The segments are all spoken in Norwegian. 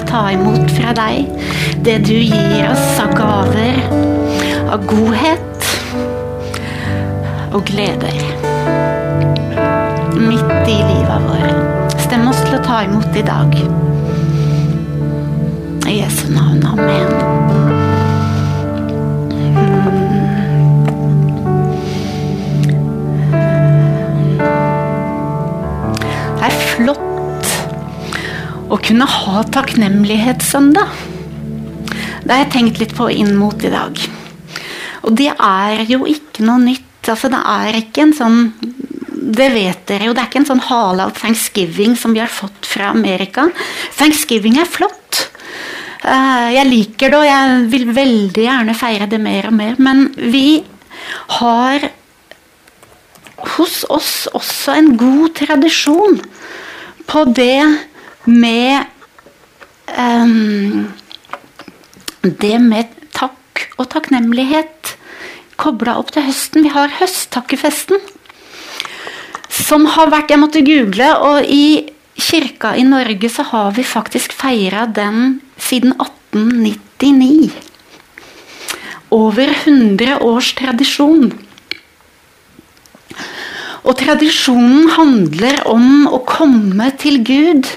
Å ta imot fra deg det du gir oss av gaver, av godhet og gleder. Midt i livet vårt. Stem oss til å ta imot i dag. I Jesu navn. Amen. Det er flott å kunne ha takknemlighetssøndag. Det har jeg tenkt litt på inn mot i dag. Og det er jo ikke noe nytt. Altså, det er ikke en sånn Det vet dere jo, det er ikke en sånn hale av thanksgiving som vi har fått fra Amerika. Thanksgiving er flott. Eh, Jeg liker det, og jeg vil veldig gjerne feire det mer og mer. Men vi har hos oss også en god tradisjon på det med um, Det med takk og takknemlighet kobla opp til høsten. Vi har høsttakkefesten. Som har vært Jeg måtte google, og i kirka i Norge så har vi faktisk feira den siden 1899. Over 100 års tradisjon. Og tradisjonen handler om å komme til Gud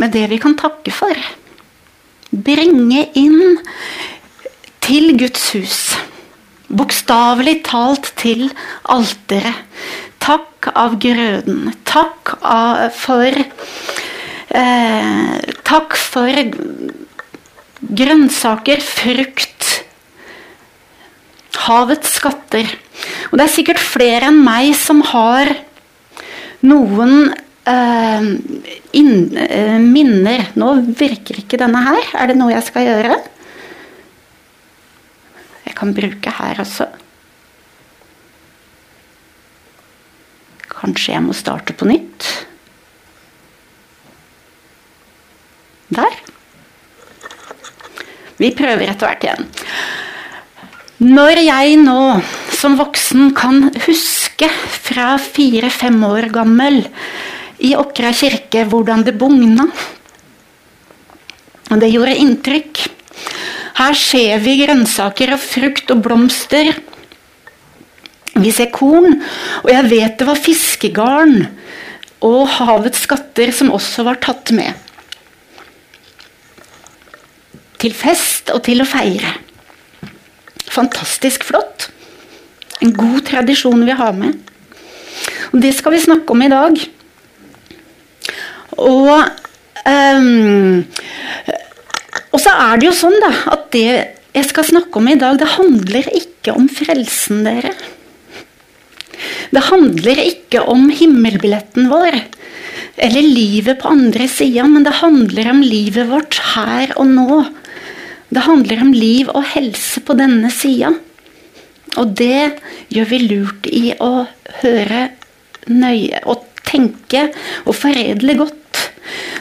med det vi kan takke for. Bringe inn til Guds hus. Bokstavelig talt til alteret. Takk av grøden. Takk av, for eh, Takk for grønnsaker, frukt, havets skatter. Og det er sikkert flere enn meg som har noen eh, inn, uh, minner Nå virker ikke denne her. Er det noe jeg skal gjøre? Jeg kan bruke her også. Kanskje jeg må starte på nytt. Der. Vi prøver etter hvert igjen. Når jeg nå som voksen kan huske fra fire-fem år gammel i Åkra kirke hvordan det bugna Og det gjorde inntrykk. Her ser vi grønnsaker og frukt og blomster. Vi ser korn, og jeg vet det var fiskegarn og havets skatter som også var tatt med. Til fest og til å feire. Fantastisk flott. En god tradisjon vi har med. Og Det skal vi snakke om i dag. Og um, Og så er det jo sånn da, at det jeg skal snakke om i dag, det handler ikke om frelsen, dere. Det handler ikke om himmelbilletten vår eller livet på andre sida, men det handler om livet vårt her og nå. Det handler om liv og helse på denne sida. Og det gjør vi lurt i å høre nøye og tenke og foredle godt.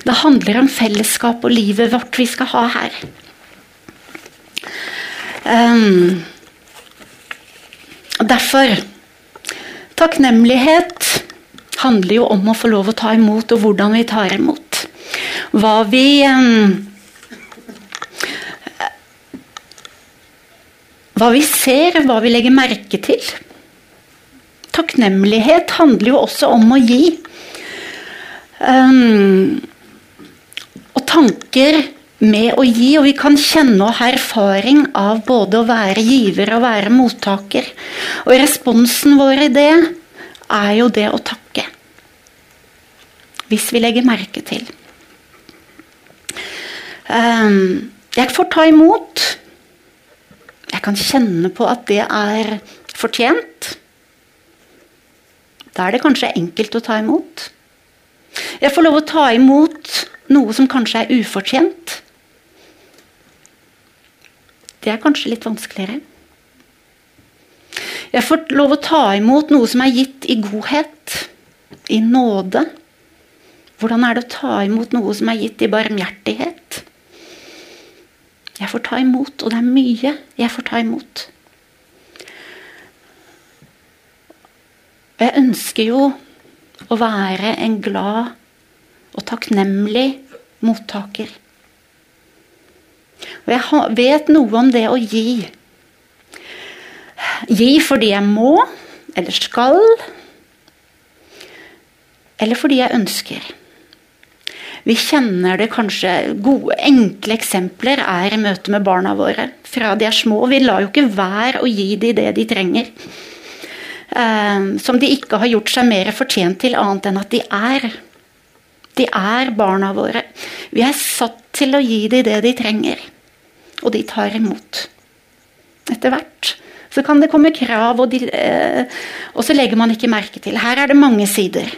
Det handler om fellesskap og livet vårt vi skal ha her. Um, derfor Takknemlighet handler jo om å få lov å ta imot, og hvordan vi tar imot. Hva vi um, Hva vi ser, hva vi legger merke til. Takknemlighet handler jo også om å gi. Um, tanker med å gi, og vi kan kjenne og ha erfaring av både å være giver og være mottaker. Og responsen vår i det er jo det å takke. Hvis vi legger merke til. Um, jeg får ta imot. Jeg kan kjenne på at det er fortjent. Da er det kanskje enkelt å ta imot. Jeg får lov å ta imot noe som kanskje er ufortjent. Det er kanskje litt vanskeligere. Jeg får lov å ta imot noe som er gitt i godhet, i nåde. Hvordan er det å ta imot noe som er gitt i barmhjertighet? Jeg får ta imot, og det er mye jeg får ta imot. Jeg ønsker jo å være en glad og takknemlig mottaker. Og jeg vet noe om det å gi. Gi fordi jeg må, eller skal, eller fordi jeg ønsker. Vi kjenner det kanskje Gode, enkle eksempler er i møte med barna våre. Fra de er små. Vi lar jo ikke være å gi dem det de trenger. Eh, som de ikke har gjort seg mer fortjent til, annet enn at de er. De er barna våre. Vi er satt til å gi dem det de trenger. Og de tar imot. Etter hvert. Så kan det komme krav, og, de, eh, og så legger man ikke merke til. Her er det mange sider.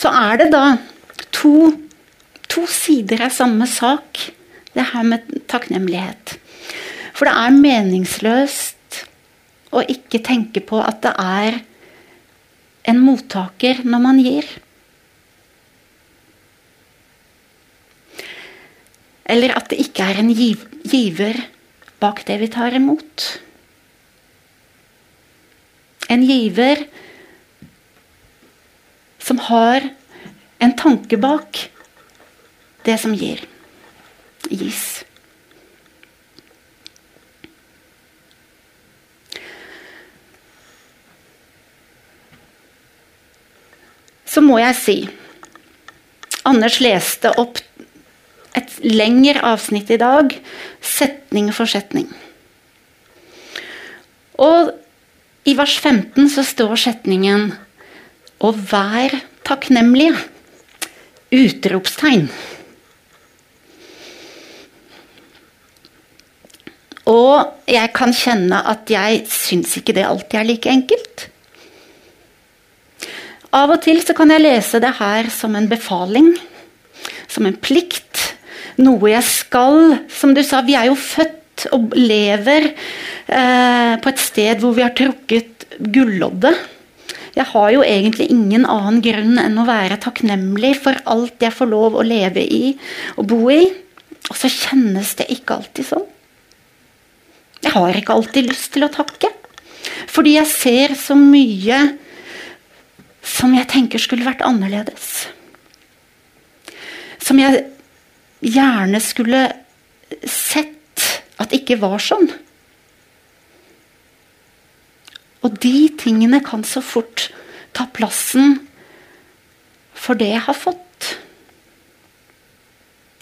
så er det da to, to sider av samme sak, det her med takknemlighet. For det er meningsløst å ikke tenke på at det er en mottaker når man gir. Eller at det ikke er en giver bak det vi tar imot. En giver som har en tanke bak det som gir. Gis. Så må jeg si Anders leste opp et lengre avsnitt i dag, setning for setning. Og i vers 15 så står setningen og vær takknemlige! Utropstegn. Og jeg kan kjenne at jeg syns ikke det alltid er like enkelt. Av og til så kan jeg lese det her som en befaling, som en plikt. Noe jeg skal. Som du sa, vi er jo født og lever eh, på et sted hvor vi har trukket gulloddet. Jeg har jo egentlig ingen annen grunn enn å være takknemlig for alt jeg får lov å leve i og bo i. Og så kjennes det ikke alltid sånn. Jeg har ikke alltid lyst til å takke. Fordi jeg ser så mye som jeg tenker skulle vært annerledes. Som jeg gjerne skulle sett at ikke var sånn. Og de tingene kan så fort ta plassen for det jeg har fått.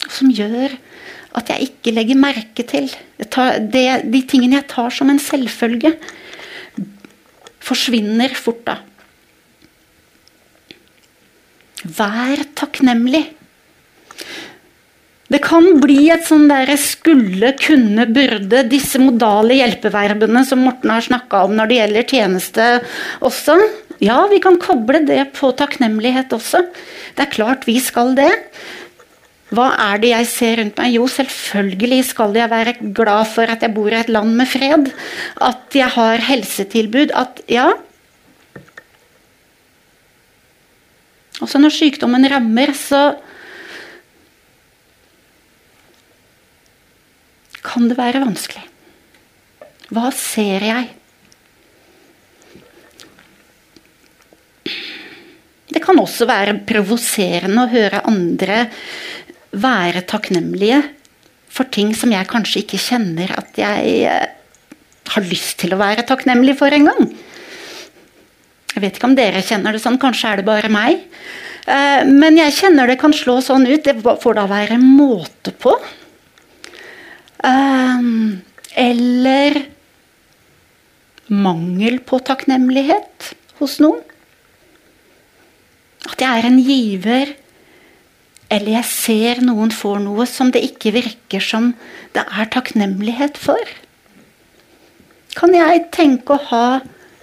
Som gjør at jeg ikke legger merke til det, De tingene jeg tar som en selvfølge, forsvinner fort da. Vær takknemlig. Det kan bli et sånn derre skulle, kunne, burde, disse modale hjelpeverbene som Morten har snakka om når det gjelder tjeneste også. Ja, vi kan koble det på takknemlighet også. Det er klart vi skal det. Hva er det jeg ser rundt meg? Jo, selvfølgelig skal jeg være glad for at jeg bor i et land med fred. At jeg har helsetilbud. At ja. Også når sykdommen rammer, så kan det være vanskelig. Hva ser jeg? Det kan også være provoserende å høre andre være takknemlige for ting som jeg kanskje ikke kjenner at jeg eh, har lyst til å være takknemlig for engang. Jeg vet ikke om dere kjenner det sånn, kanskje er det bare meg. Eh, men jeg kjenner det kan slå sånn ut. Det får da være måte på. Eh, eller mangel på takknemlighet hos noen. At jeg er en giver, eller jeg ser noen får noe som det ikke virker som det er takknemlighet for. Kan jeg tenke å ha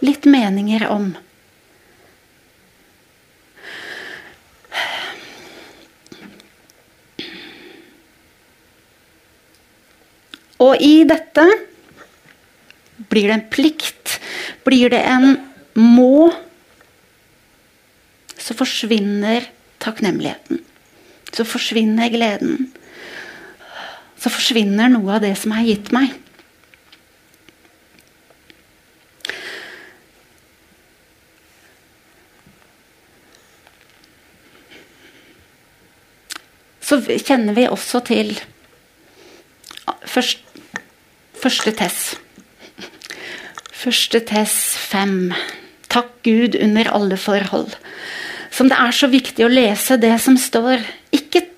litt meninger om. Og i dette blir det en plikt, blir det en må, så forsvinner takknemligheten. Så forsvinner gleden. Så forsvinner noe av det som er gitt meg. Så kjenner vi også til først, første Tess. Første Tess 5. Takk Gud under alle forhold. Som det er så viktig å lese det som står.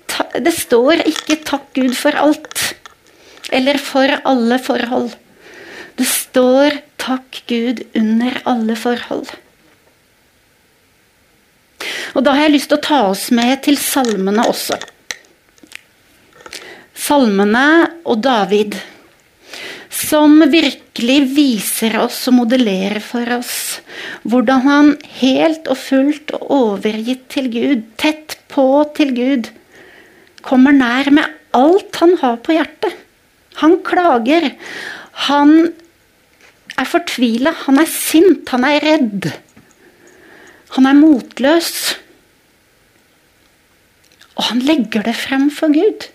Ta, det står ikke 'takk Gud for alt' eller 'for alle forhold'. Det står 'takk Gud under alle forhold'. Og Da har jeg lyst til å ta oss med til salmene også. Salmene og David som virkelig viser oss og modellerer for oss hvordan han helt og fullt og overgitt til Gud, tett på til Gud, kommer nær med alt han har på hjertet. Han klager. Han er fortvila, han er sint, han er redd. Han er motløs. Og han legger det frem for Gud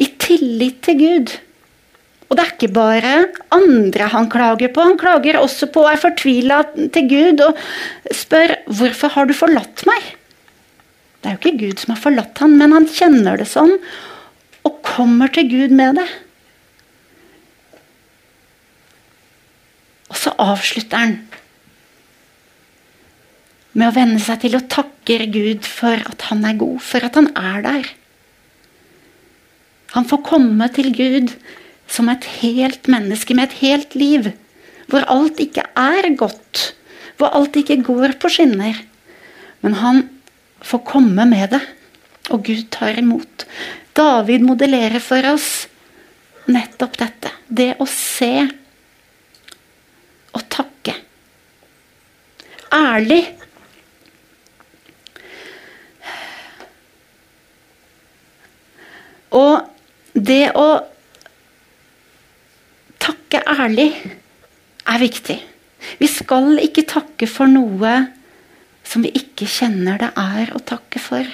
i tillit til Gud. Og det er ikke bare andre han klager på, han klager også på og er fortvila til Gud og spør 'Hvorfor har du forlatt meg?' Det er jo ikke Gud som har forlatt han, men han kjenner det sånn og kommer til Gud med det. Og så avslutter han med å venne seg til å takke Gud for at han er god, for at han er der. Han får komme til Gud som et helt menneske med et helt liv. Hvor alt ikke er godt. Hvor alt ikke går på skinner. Men han får komme med det, og Gud tar imot. David modellerer for oss nettopp dette. Det å se og takke. Ærlig. Og det å takke ærlig er viktig. Vi skal ikke takke for noe som vi ikke kjenner det er å takke for.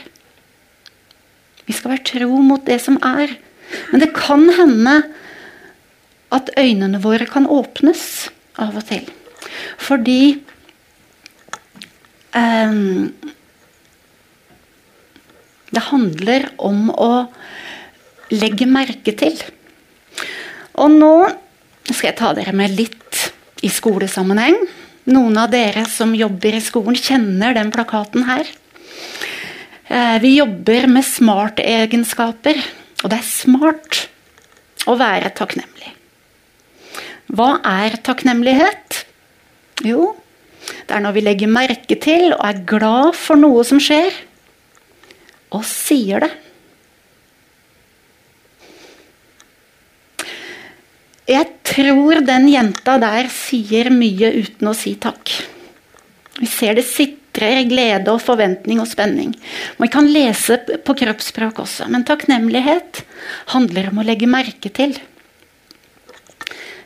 Vi skal være tro mot det som er. Men det kan hende at øynene våre kan åpnes av og til. Fordi um, Det handler om å legger merke til. Og nå skal jeg ta dere med litt i skolesammenheng. Noen av dere som jobber i skolen, kjenner den plakaten her. Eh, vi jobber med smart-egenskaper, og det er smart å være takknemlig. Hva er takknemlighet? Jo, det er når vi legger merke til og er glad for noe som skjer, og sier det. Jeg tror den jenta der sier mye uten å si takk. Vi ser det sitrer glede og forventning og spenning. Man kan lese på kroppsspråk også, men takknemlighet handler om å legge merke til.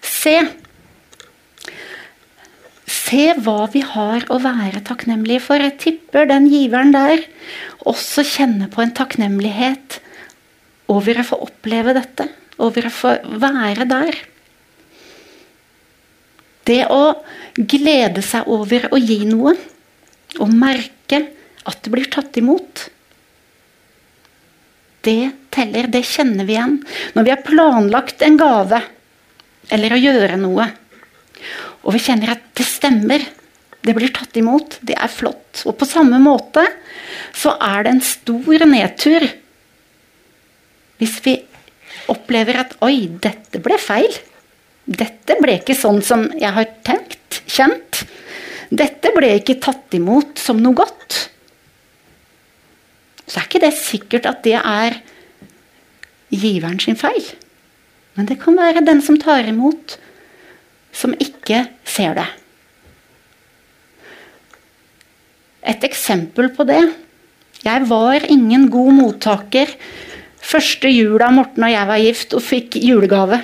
Se. Se hva vi har å være takknemlige for. Jeg tipper den giveren der også kjenner på en takknemlighet over å få oppleve dette. Over å få være der. Det å glede seg over å gi noe, og merke at det blir tatt imot, det teller. Det kjenner vi igjen. Når vi har planlagt en gave eller å gjøre noe, Og vi kjenner at det stemmer. Det blir tatt imot. Det er flott. Og på samme måte så er det en stor nedtur hvis vi opplever at oi, dette ble feil. Dette ble ikke sånn som jeg har tenkt, kjent. Dette ble ikke tatt imot som noe godt. Så er ikke det sikkert at det er giveren sin feil. Men det kan være den som tar imot, som ikke ser det. Et eksempel på det Jeg var ingen god mottaker første jula Morten og jeg var gift og fikk julegave.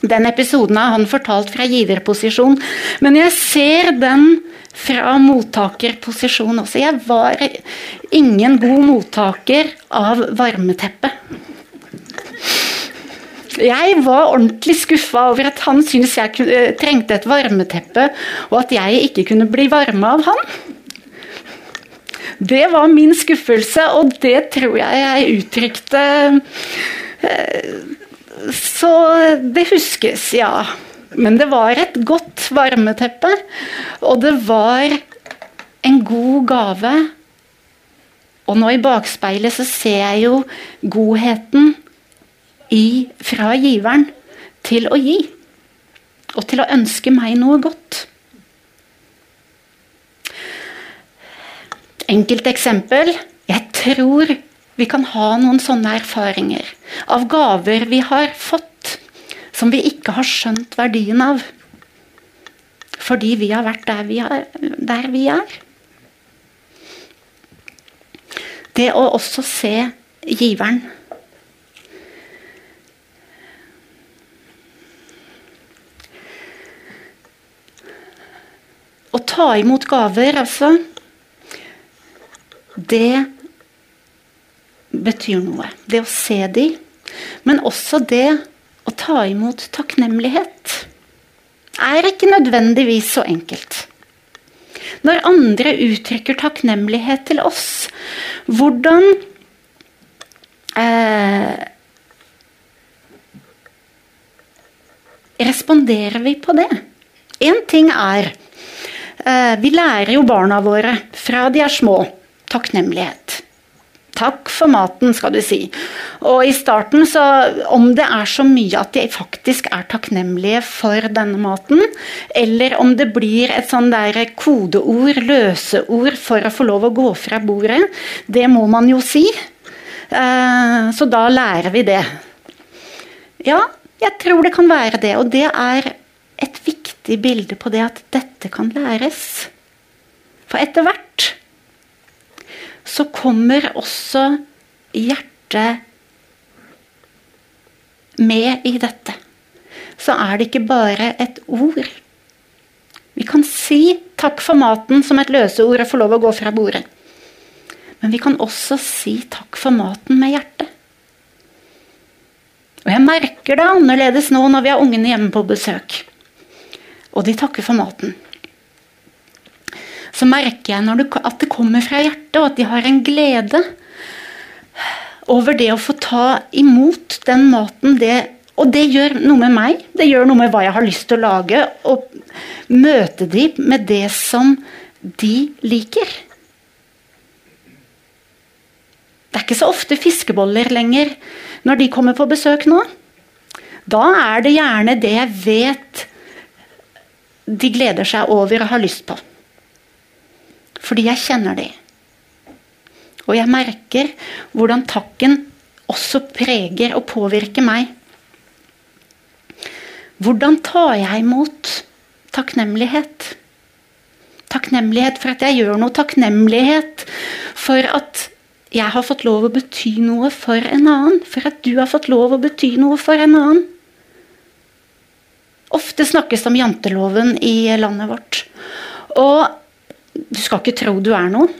Den episoden har han fortalt fra giverposisjon, men jeg ser den fra mottakerposisjon også. Jeg var ingen god mottaker av varmeteppe. Jeg var ordentlig skuffa over at han syntes jeg trengte et varmeteppe, og at jeg ikke kunne bli varma av han. Det var min skuffelse, og det tror jeg jeg uttrykte eh, Så det huskes, ja. Men det var et godt varmeteppe, og det var en god gave. Og nå i bakspeilet så ser jeg jo godheten i, fra giveren til å gi. Og til å ønske meg noe godt. Enkelt eksempel. Jeg tror vi kan ha noen sånne erfaringer av gaver vi har fått som vi ikke har skjønt verdien av. Fordi vi har vært der vi er. Der vi er. Det å også se giveren. Å ta imot gaver, altså det betyr noe. Det å se de, men også det å ta imot takknemlighet er ikke nødvendigvis så enkelt. Når andre uttrykker takknemlighet til oss, hvordan eh, responderer vi på det? Én ting er eh, Vi lærer jo barna våre fra de er små takknemlighet. Takk for maten, skal du si. Og i starten, så om det er så mye at de faktisk er takknemlige for denne maten, eller om det blir et sånn der kodeord, løseord, for å få lov å gå fra bordet, det må man jo si. Eh, så da lærer vi det. Ja, jeg tror det kan være det. Og det er et viktig bilde på det at dette kan læres. For etter hvert så kommer også hjertet med i dette. Så er det ikke bare et ord. Vi kan si 'takk for maten' som et løseord og få lov å gå fra bordet. Men vi kan også si 'takk for maten' med hjertet. Og jeg merker det annerledes nå når vi har ungene hjemme på besøk. Og de takker for maten så merker jeg det, at det kommer fra hjertet, og at de har en glede over det å få ta imot den maten. Det, og det gjør noe med meg. Det gjør noe med hva jeg har lyst til å lage. Og møte de med det som de liker. Det er ikke så ofte fiskeboller lenger når de kommer på besøk nå. Da er det gjerne det jeg vet de gleder seg over og har lyst på. Fordi jeg kjenner de. Og jeg merker hvordan takken også preger og påvirker meg. Hvordan tar jeg imot takknemlighet? Takknemlighet for at jeg gjør noe. Takknemlighet for at jeg har fått lov å bety noe for en annen. For at du har fått lov å bety noe for en annen. Ofte snakkes det om janteloven i landet vårt. Og du skal ikke tro du er noe.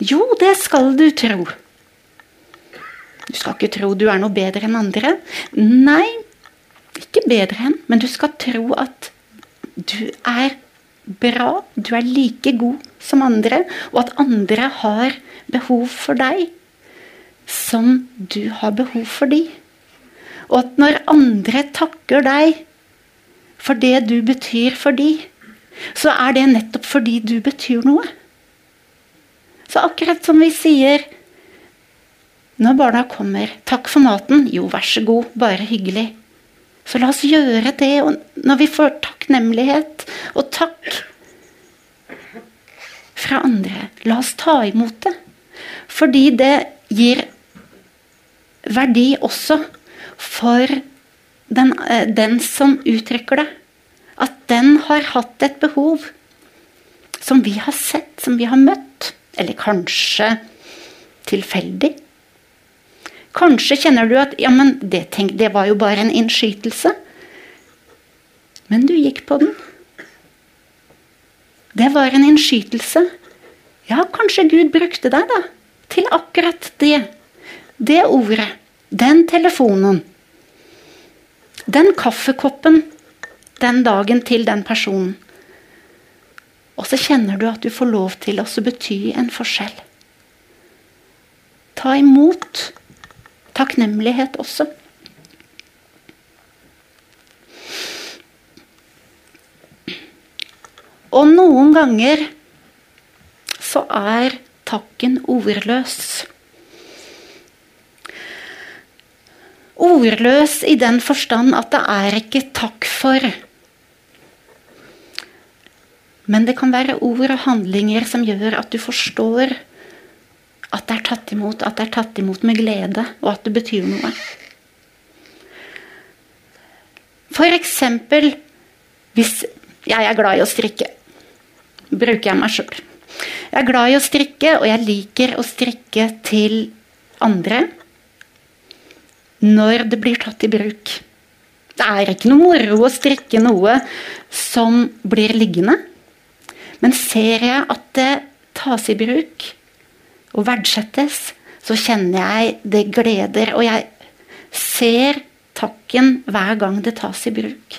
Jo, det skal du tro. Du skal ikke tro du er noe bedre enn andre. Nei, ikke bedre enn, men du skal tro at du er bra, du er like god som andre, og at andre har behov for deg som du har behov for de. Og at når andre takker deg for det du betyr for de, så er det nettopp fordi du betyr noe. Så akkurat som vi sier når barna kommer 'Takk for maten.' 'Jo, vær så god. Bare hyggelig.' Så la oss gjøre det. Og når vi får takknemlighet og takk fra andre, la oss ta imot det. Fordi det gir verdi også for den, eh, den som uttrykker det. At den har hatt et behov som vi har sett, som vi har møtt. Eller kanskje tilfeldig. Kanskje kjenner du at ja, men det, tenk, det var jo bare en innskytelse. Men du gikk på den. Det var en innskytelse. Ja, kanskje Gud brukte deg da, til akkurat det. Det ordet. Den telefonen. Den kaffekoppen den dagen til den personen. Og så kjenner du at du får lov til å bety en forskjell. Ta imot takknemlighet også. Og noen ganger så er takken ordløs. Ordløs i den forstand at det er ikke takk for. Men det kan være ord og handlinger som gjør at du forstår at det er tatt imot, at det er tatt imot med glede, og at det betyr noe. For eksempel hvis jeg er glad i å strikke. Bruker jeg meg sjøl. Jeg er glad i å strikke, og jeg liker å strikke til andre når det blir tatt i bruk. Det er ikke noe moro å strikke noe som blir liggende. Men ser jeg at det tas i bruk, og verdsettes, så kjenner jeg det gleder. Og jeg ser takken hver gang det tas i bruk.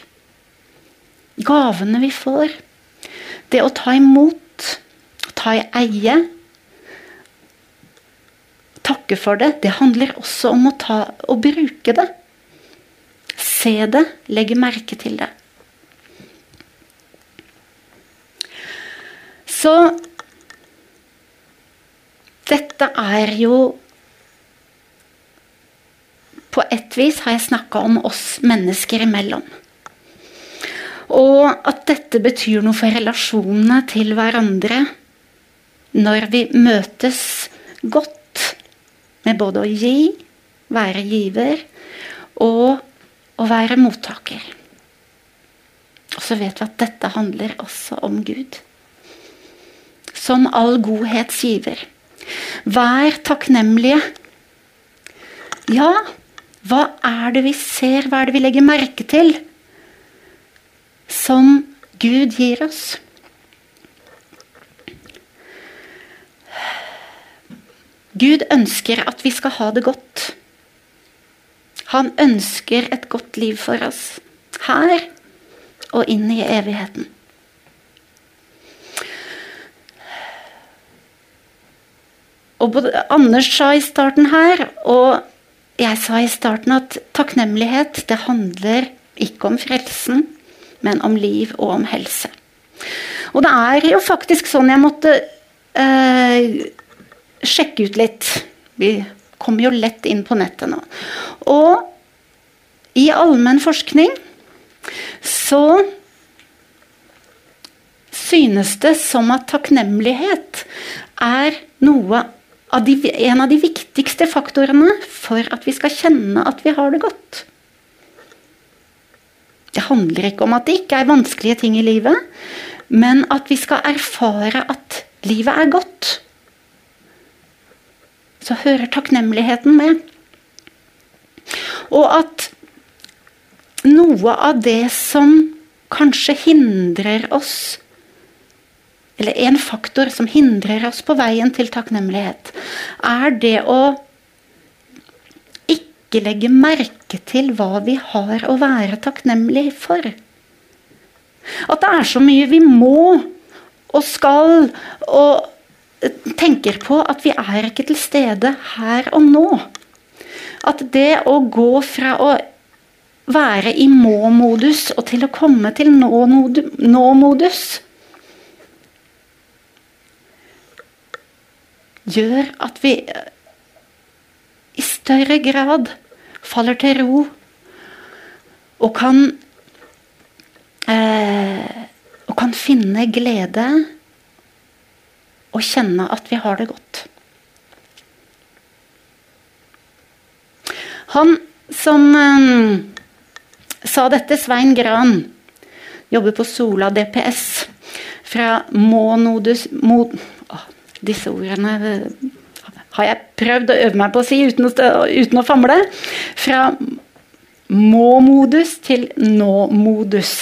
Gavene vi får. Det å ta imot, ta i eie, takke for det, det handler også om å, ta, å bruke det. Se det, legge merke til det. Så dette er jo På et vis har jeg snakka om oss mennesker imellom. Og at dette betyr noe for relasjonene til hverandre når vi møtes godt med både å gi, være giver, og å være mottaker. Og så vet vi at dette handler også om Gud. Som all godhets giver. Vær takknemlige. Ja, hva er det vi ser, hva er det vi legger merke til? Som Gud gir oss. Gud ønsker at vi skal ha det godt. Han ønsker et godt liv for oss. Her og inn i evigheten. Og Anders sa i starten her, og jeg sa i starten at takknemlighet det handler ikke om frelsen, men om liv og om helse. Og det er jo faktisk sånn jeg måtte eh, sjekke ut litt. Vi kommer jo lett inn på nettet nå. Og i allmenn forskning så synes det som at takknemlighet er noe av de, en av de viktigste faktorene for at vi skal kjenne at vi har det godt. Det handler ikke om at det ikke er vanskelige ting i livet, men at vi skal erfare at livet er godt. Så hører takknemligheten med. Og at noe av det som kanskje hindrer oss eller en faktor som hindrer oss på veien til takknemlighet, er det å ikke legge merke til hva vi har å være takknemlig for. At det er så mye vi må og skal og tenker på at vi er ikke til stede her og nå. At det å gå fra å være i må-modus og til å komme til nå-modus gjør at vi i større grad faller til ro og kan eh, og kan finne glede og kjenne at vi har det godt. Han som eh, sa dette, Svein Gran, jobber på Sola DPS fra Monodus mo, å, Disse ordene eh, har jeg prøvd å øve meg på å si uten å, uten å famle. Fra må-modus til nå-modus.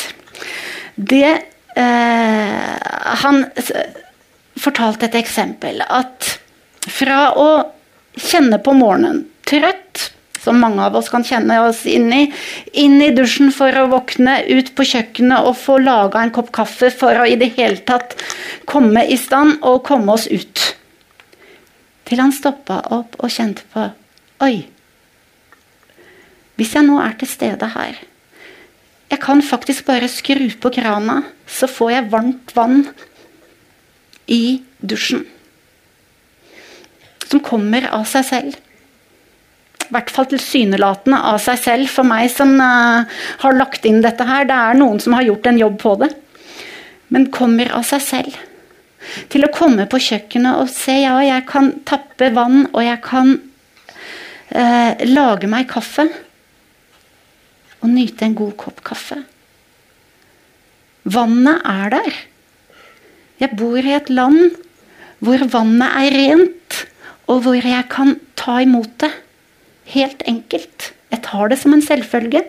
Det eh, Han fortalte et eksempel. At fra å kjenne på morgenen trøtt, som mange av oss kan kjenne oss inn i, inn i dusjen for å våkne, ut på kjøkkenet og få laga en kopp kaffe for å i det hele tatt komme i stand og komme oss ut. Til han stoppa opp og kjente på Oi. Hvis jeg nå er til stede her Jeg kan faktisk bare skru på krana, så får jeg varmt vann i dusjen. Som kommer av seg selv. I hvert fall tilsynelatende av seg selv for meg som uh, har lagt inn dette her. Det er noen som har gjort en jobb på det. Men kommer av seg selv. Til å komme på kjøkkenet og se ja, jeg kan tappe vann, og jeg kan uh, lage meg kaffe. Og nyte en god kopp kaffe. Vannet er der. Jeg bor i et land hvor vannet er rent, og hvor jeg kan ta imot det. Helt enkelt. Jeg tar det som en selvfølge.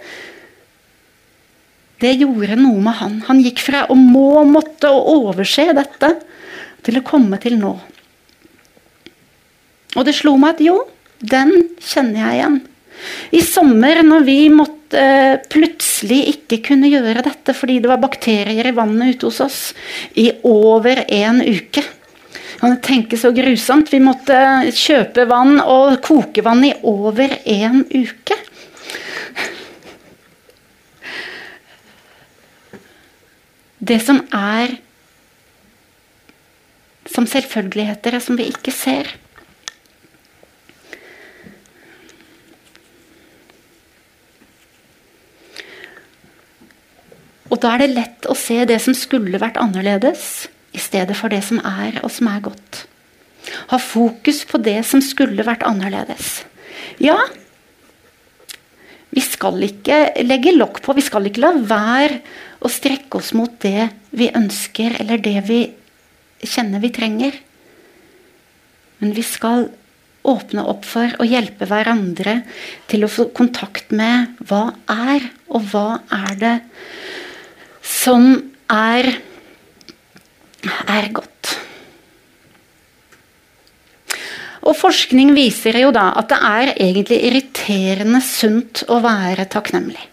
Det gjorde noe med han. Han gikk fra å må, måtte og overse dette til å komme til nå. Og det slo meg at jo, den kjenner jeg igjen. I sommer, når vi måtte eh, plutselig ikke kunne gjøre dette fordi det var bakterier i vannet ute hos oss i over en uke Kan tenker tenke så grusomt? Vi måtte kjøpe vann og koke vann i over en uke. Det som er som selvfølgeligheter, som vi ikke ser. Og da er det lett å se det som skulle vært annerledes, i stedet for det som er, og som er godt. Ha fokus på det som skulle vært annerledes. Ja, vi skal ikke legge lokk på, vi skal ikke la være å strekke oss mot det vi ønsker, eller det vi kjenner vi trenger. Men vi skal åpne opp for å hjelpe hverandre til å få kontakt med hva er, og hva er det som er, er godt. Og forskning viser jo da at det er egentlig irriterende sunt å være takknemlig.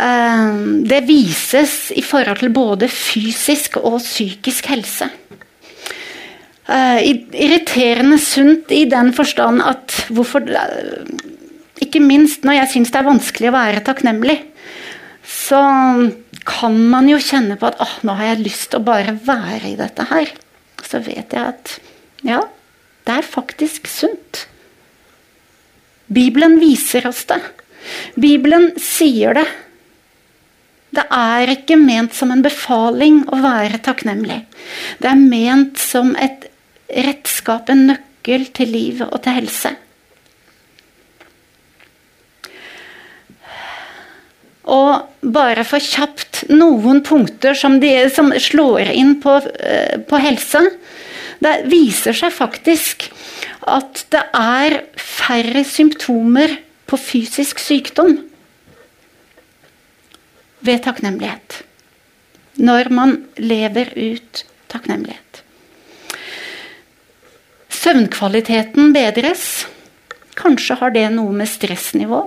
Eh, det vises i forhold til både fysisk og psykisk helse. Eh, irriterende sunt i den forstand at hvorfor Ikke minst når jeg syns det er vanskelig å være takknemlig så kan man jo kjenne på at oh, nå har jeg lyst til å bare være i dette her. Så vet jeg at ja, det er faktisk sunt. Bibelen viser oss det. Bibelen sier det. Det er ikke ment som en befaling å være takknemlig. Det er ment som et redskap, en nøkkel til liv og til helse. Og bare for kjapt noen punkter som, de, som slår inn på, uh, på helse. Det viser seg faktisk at det er færre symptomer på fysisk sykdom ved takknemlighet. Når man lever ut takknemlighet. Søvnkvaliteten bedres. Kanskje har det noe med stressnivå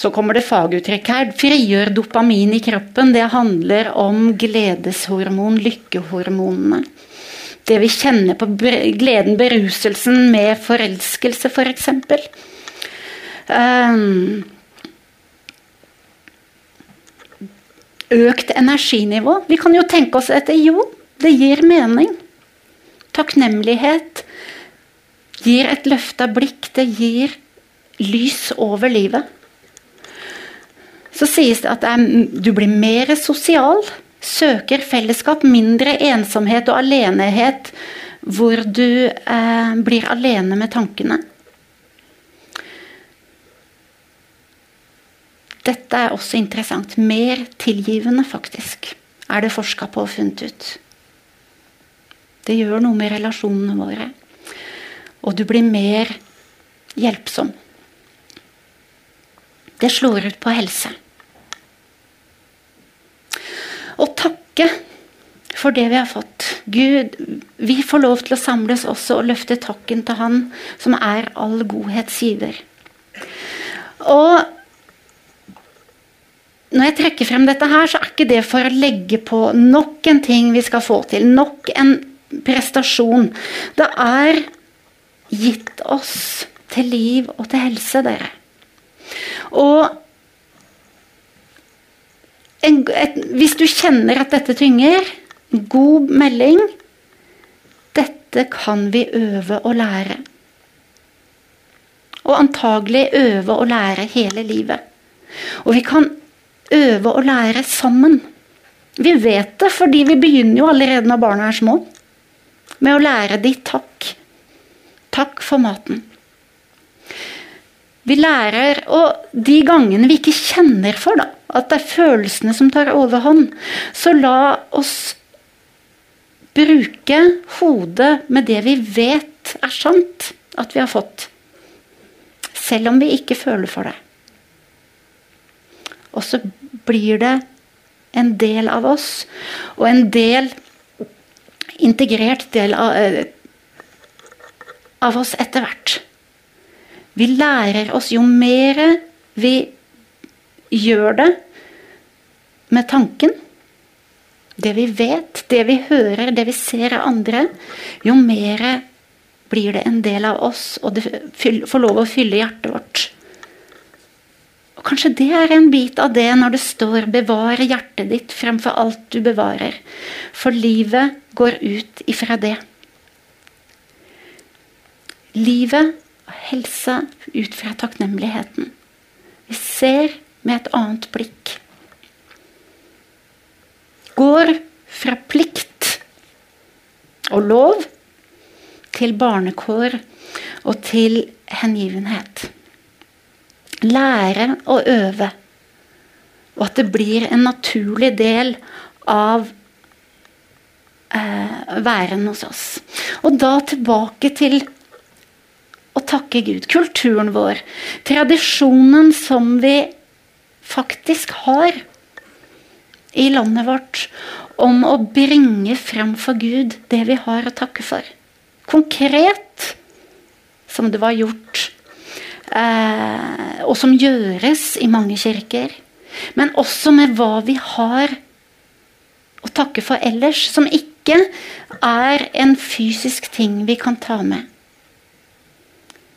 Så kommer det faguttrykk her. Frigjør dopamin i kroppen. Det handler om gledeshormon, lykkehormonene. Det vi kjenner på gleden, beruselsen med forelskelse, f.eks. For um, økt energinivå. Vi kan jo tenke oss etter jo, det gir mening. Takknemlighet gir et løfta blikk. Det gir lys over livet. Så sies det at du blir mer sosial, søker fellesskap, mindre ensomhet og alenehet, hvor du eh, blir alene med tankene. Dette er også interessant. Mer tilgivende, faktisk, er det forska på og funnet ut. Det gjør noe med relasjonene våre. Og du blir mer hjelpsom. Det slår ut på helse. Å takke for det vi har fått. Gud, vi får lov til å samles også og løfte takken til Han som er all godhets giver. Og når jeg trekker frem dette her, så er ikke det for å legge på nok en ting vi skal få til. Nok en prestasjon. Det er gitt oss til liv og til helse, dere. Og en, et, hvis du kjenner at dette tynger, god melding Dette kan vi øve og lære. Og antagelig øve og lære hele livet. Og vi kan øve og lære sammen. Vi vet det, fordi vi begynner jo allerede når barna er små, med å lære de takk. Takk for maten. Vi lærer, og de gangene vi ikke kjenner for da, at det er følelsene som tar overhånd, så la oss bruke hodet med det vi vet er sant at vi har fått. Selv om vi ikke føler for det. Og så blir det en del av oss, og en del integrert del av, eh, av oss etter hvert. Vi lærer oss jo mer vi gjør det med tanken, det vi vet, det vi hører, det vi ser av andre, jo mer blir det en del av oss, og det får lov å fylle hjertet vårt. Og Kanskje det er en bit av det når det står 'bevar hjertet ditt fremfor alt du bevarer'. For livet går ut ifra det. Livet og helse ut fra takknemligheten. Vi ser med et annet blikk. Går fra plikt og lov til barnekår og til hengivenhet lære å øve. Og at det blir en naturlig del av eh, væren hos oss. Og da tilbake til å takke Gud. Kulturen vår. Tradisjonen som vi faktisk har i landet vårt om å bringe frem for Gud det vi har å takke for. Konkret, som det var gjort Eh, og som gjøres i mange kirker. Men også med hva vi har å takke for ellers, som ikke er en fysisk ting vi kan ta med.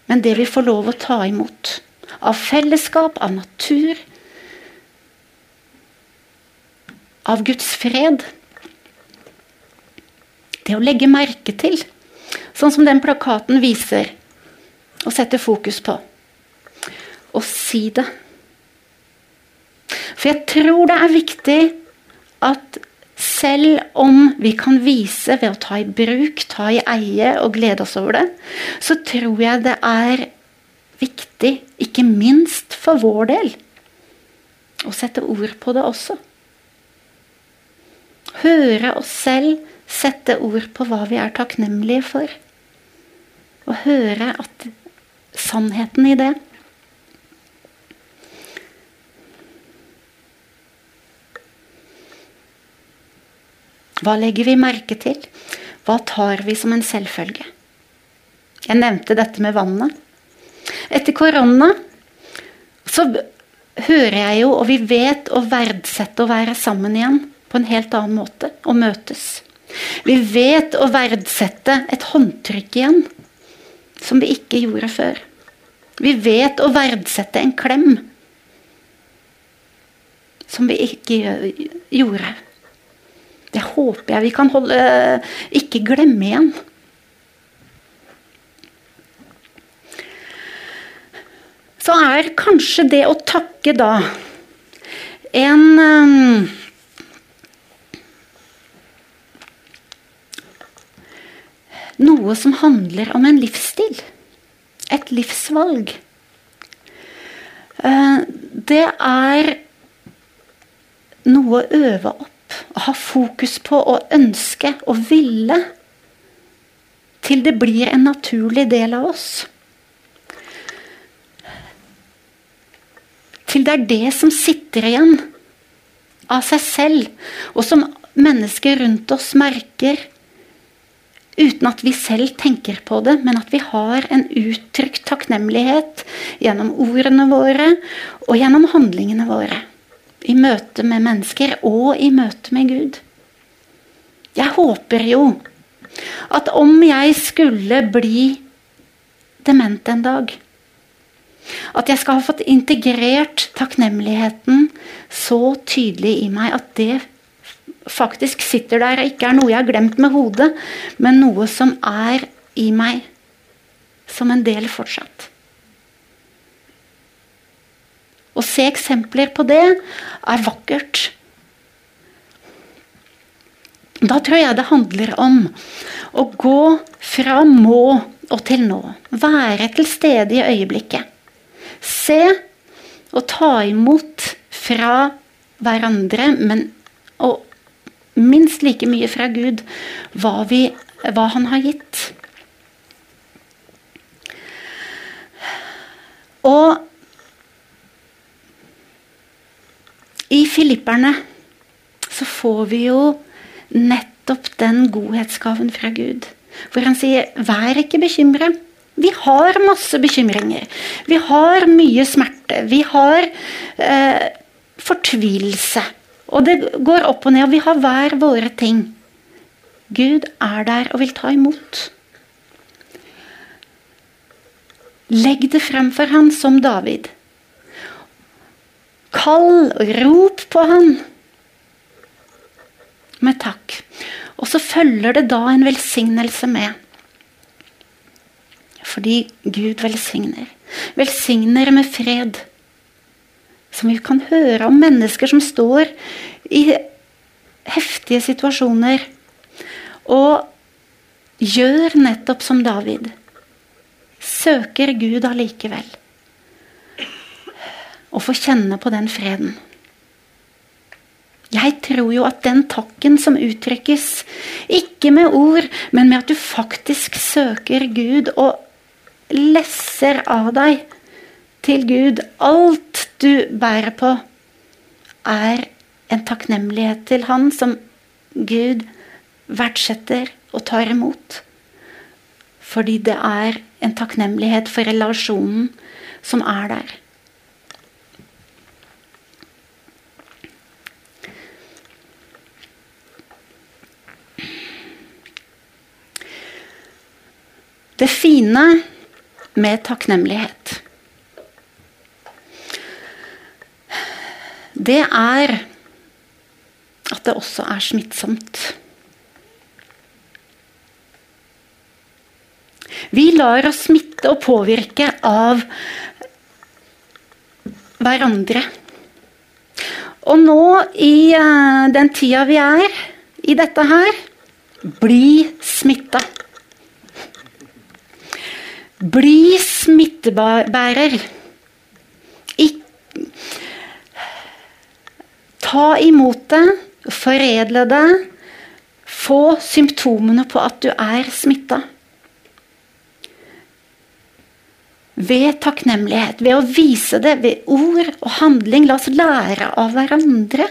Men det vi får lov å ta imot. Av fellesskap, av natur. Av Guds fred. Det å legge merke til. Sånn som den plakaten viser og setter fokus på Og si det. For jeg tror det er viktig at selv om vi kan vise ved å ta i bruk, ta i eie og glede oss over det, så tror jeg det er viktig, ikke minst for vår del, å sette ord på det også. Høre oss selv sette ord på hva vi er takknemlige for. Og høre at sannheten i det Hva legger vi merke til? Hva tar vi som en selvfølge? Jeg nevnte dette med vannet. Etter korona så hører jeg jo, og vi vet, å verdsette å være sammen igjen på en helt annen måte. Og møtes. Vi vet å verdsette et håndtrykk igjen, som vi ikke gjorde før. Vi vet å verdsette en klem, som vi ikke gjorde. Det håper jeg vi kan holde, ikke glemme igjen. Så er kanskje det å takke da en um, Noe som handler om en livsstil. Et livsvalg. Uh, det er noe å øve opp, å ha fokus på å ønske og ville. Til det blir en naturlig del av oss. Til det er det som sitter igjen av seg selv, og som mennesker rundt oss merker uten at vi selv tenker på det, men at vi har en uttrykt takknemlighet gjennom ordene våre og gjennom handlingene våre. I møte med mennesker og i møte med Gud. Jeg håper jo at om jeg skulle bli dement en dag At jeg skal ha fått integrert takknemligheten så tydelig i meg at det faktisk sitter der og ikke er noe jeg har glemt med hodet, men noe som er i meg som en del fortsatt. Å se eksempler på det er vakkert. Da tror jeg det handler om å gå fra må og til nå. Være til stede i øyeblikket. Se og ta imot fra hverandre, men og minst like mye fra Gud hva, vi, hva han har gitt. Og i Filipperne så får vi jo nettopp den godhetsgaven fra Gud. Hvor han sier 'vær ikke bekymra'. Vi har masse bekymringer. Vi har mye smerte. Vi har eh, fortvilelse. Og det går opp og ned, og vi har hver våre ting. Gud er der og vil ta imot. Legg det frem for han som David. Kall, rop på han med takk. Og så følger det da en velsignelse med. Fordi Gud velsigner. Velsigner med fred. Som vi kan høre om mennesker som står i heftige situasjoner. Og gjør nettopp som David. Søker Gud allikevel. Og få kjenne på den freden. Jeg tror jo at den takken som uttrykkes, ikke med ord, men med at du faktisk søker Gud og lesser av deg til Gud Alt du bærer på, er en takknemlighet til Han som Gud verdsetter og tar imot. Fordi det er en takknemlighet for relasjonen som er der. Det fine med takknemlighet Det er at det også er smittsomt. Vi lar oss smitte og påvirke av hverandre. Og nå, i eh, den tida vi er i dette her, bli smitta. Bli smittebærer. Ik ta imot det, foredle det. Få symptomene på at du er smitta. Ved takknemlighet, ved å vise det ved ord og handling. La oss lære av hverandre.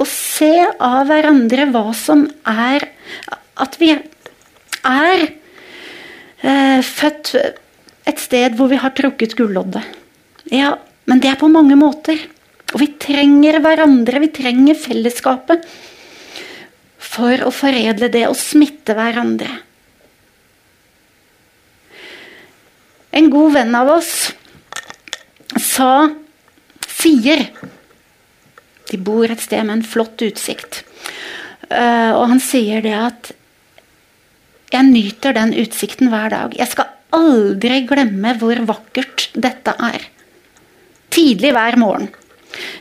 Og se av hverandre hva som er At vi er født et sted hvor vi har trukket gulloddet. Ja, men det er på mange måter. Og vi trenger hverandre, vi trenger fellesskapet. for å foredle det og smitte hverandre. En god venn av oss sa sier De bor et sted med en flott utsikt. Uh, og han sier det at jeg nyter den utsikten hver dag. Jeg skal aldri glemme hvor vakkert dette er. Tidlig hver morgen.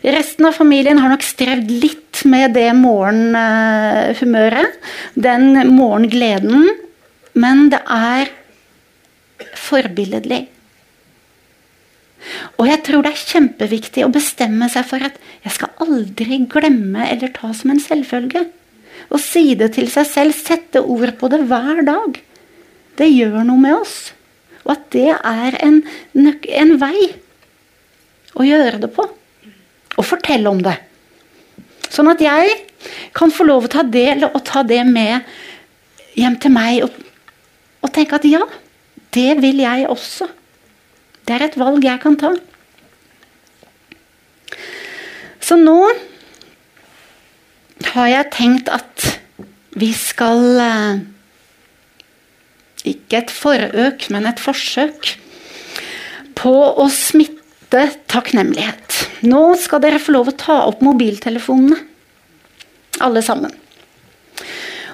Resten av familien har nok strevd litt med det morgenhumøret. Den morgengleden. Men det er forbilledlig. Og jeg tror det er kjempeviktig å bestemme seg for at jeg skal aldri glemme eller ta som en selvfølge. Å si det til seg selv, sette ord på det hver dag. Det gjør noe med oss. Og at det er en, en vei å gjøre det på. Og fortelle om det. Sånn at jeg kan få lov å ta det, og ta det med hjem til meg og, og tenke at ja, det vil jeg også. Det er et valg jeg kan ta. Så nå har jeg tenkt at vi skal eh, Ikke et forøk, men et forsøk på å smitte takknemlighet. Nå skal dere få lov å ta opp mobiltelefonene, alle sammen.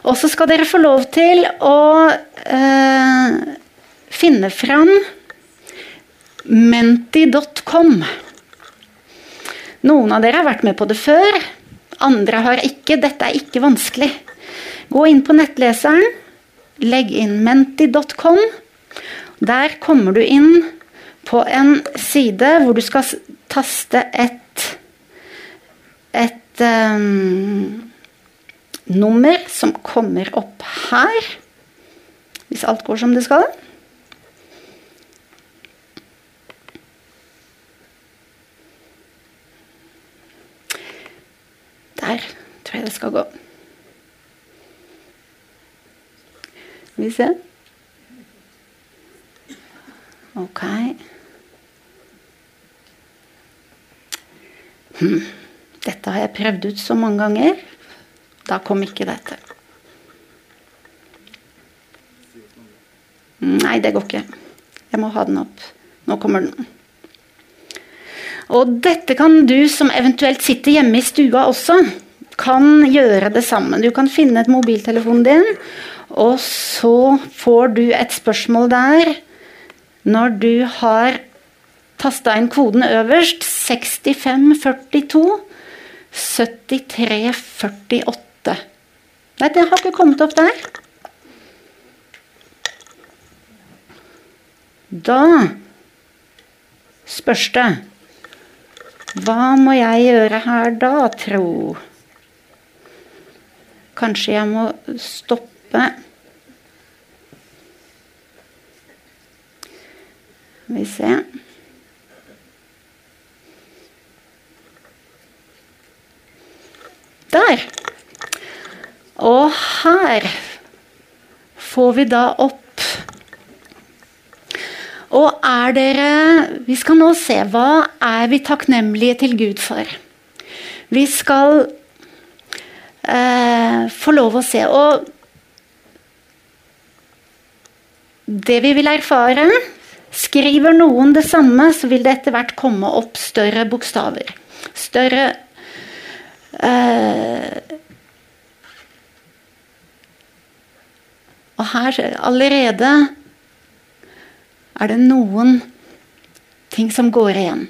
Og så skal dere få lov til å eh, finne fram menti.com. Noen av dere har vært med på det før. Andre har ikke. Dette er ikke vanskelig. Gå inn på nettleseren. Legg inn menti.com. Der kommer du inn på en side hvor du skal taste et et um, nummer som kommer opp her. Hvis alt går som det skal. Der tror jeg det skal gå. Skal vi se. Ok. Hm. Dette har jeg prøvd ut så mange ganger. Da kom ikke dette. Nei, det går ikke. Jeg må ha den opp. Nå kommer den. Og dette kan du som eventuelt sitter hjemme i stua også, kan gjøre det sammen. Du kan finne et mobiltelefonen din, og så får du et spørsmål der når du har tasta inn koden øverst 6542 7348. Nei, det har ikke kommet opp der. Da spørs det hva må jeg gjøre her da, tro? Kanskje jeg må stoppe Skal vi se Der. Og her får vi da opp og er dere Vi skal nå se hva er vi takknemlige til Gud for. Vi skal eh, få lov å se. Og det vi vil erfare Skriver noen det samme, så vil det etter hvert komme opp større bokstaver. Større eh, Og her allerede er det noen ting som går igjen.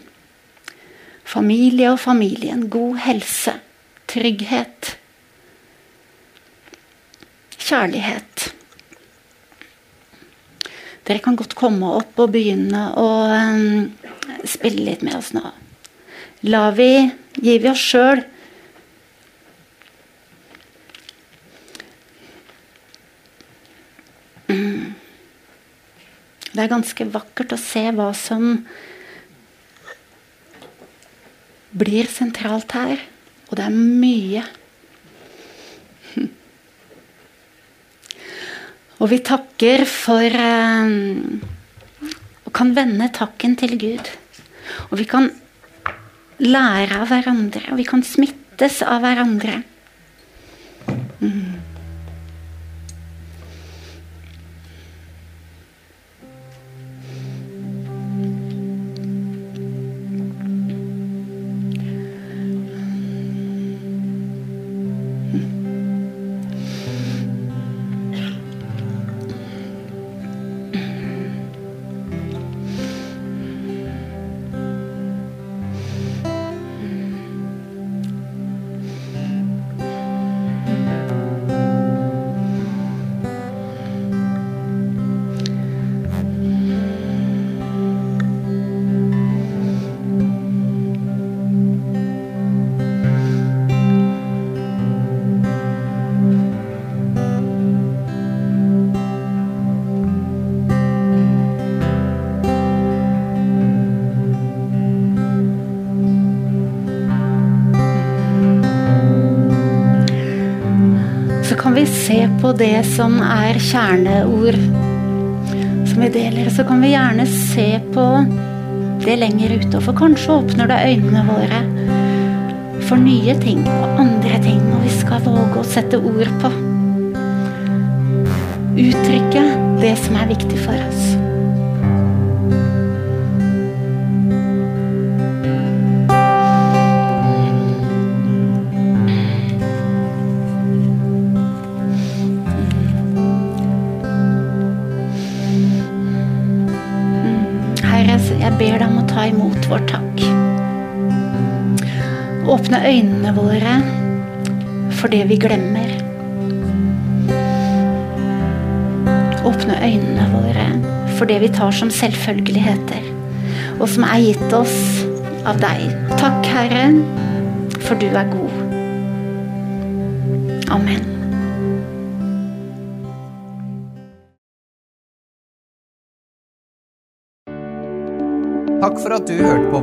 Familie og familien, god helse, trygghet, kjærlighet. Dere kan godt komme opp og begynne å um, spille litt med oss nå. Vi, gir vi oss sjøl Det er ganske vakkert å se hva som blir sentralt her. Og det er mye. Og vi takker for um, Og kan vende takken til Gud. Og vi kan lære av hverandre, og vi kan smittes av hverandre. Vi se på det som er kjerneord som vi deler. Så kan vi gjerne se på det lenger ute, for kanskje åpner det øynene våre for nye ting og andre ting, og vi skal våge å sette ord på. Uttrykke det som er viktig for oss. Imot vår takk. Åpne øynene våre for det vi glemmer. Åpne øynene våre for det vi tar som selvfølgeligheter, og som er gitt oss av deg. Takk, Herre, for du er god.